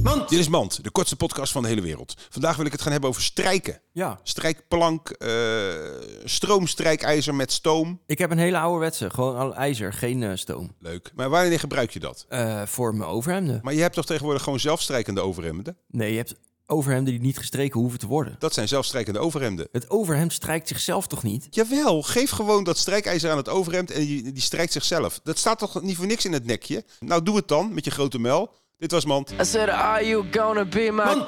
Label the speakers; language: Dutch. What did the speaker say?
Speaker 1: Mand. Dit is Mand, de kortste podcast van de hele wereld. Vandaag wil ik het gaan hebben over strijken.
Speaker 2: Ja.
Speaker 1: Strijkplank, eh stroomstrijkijzer met stoom.
Speaker 2: Ik heb een hele ouderwetse, gewoon al ijzer, geen eh, stoom.
Speaker 1: Leuk. Maar wanneer gebruik je dat?
Speaker 2: Eh, voor mijn overhemden.
Speaker 1: Maar je hebt toch tegenwoordig gewoon zelfstrijkende overhemden?
Speaker 2: Nee, je hebt overhemden die niet gestreken hoeven te worden.
Speaker 1: Dat zijn zelfstrijkende overhemden.
Speaker 2: Het overhemd strijkt zichzelf toch niet?
Speaker 1: Jawel, geef gewoon dat strijkijzer aan het overhemd en die, die strijkt zichzelf. Dat staat toch niet voor niks in het nekje? Nou, doe het dan met je grote mel. Dit was Mand.
Speaker 3: I said, Are you gonna be my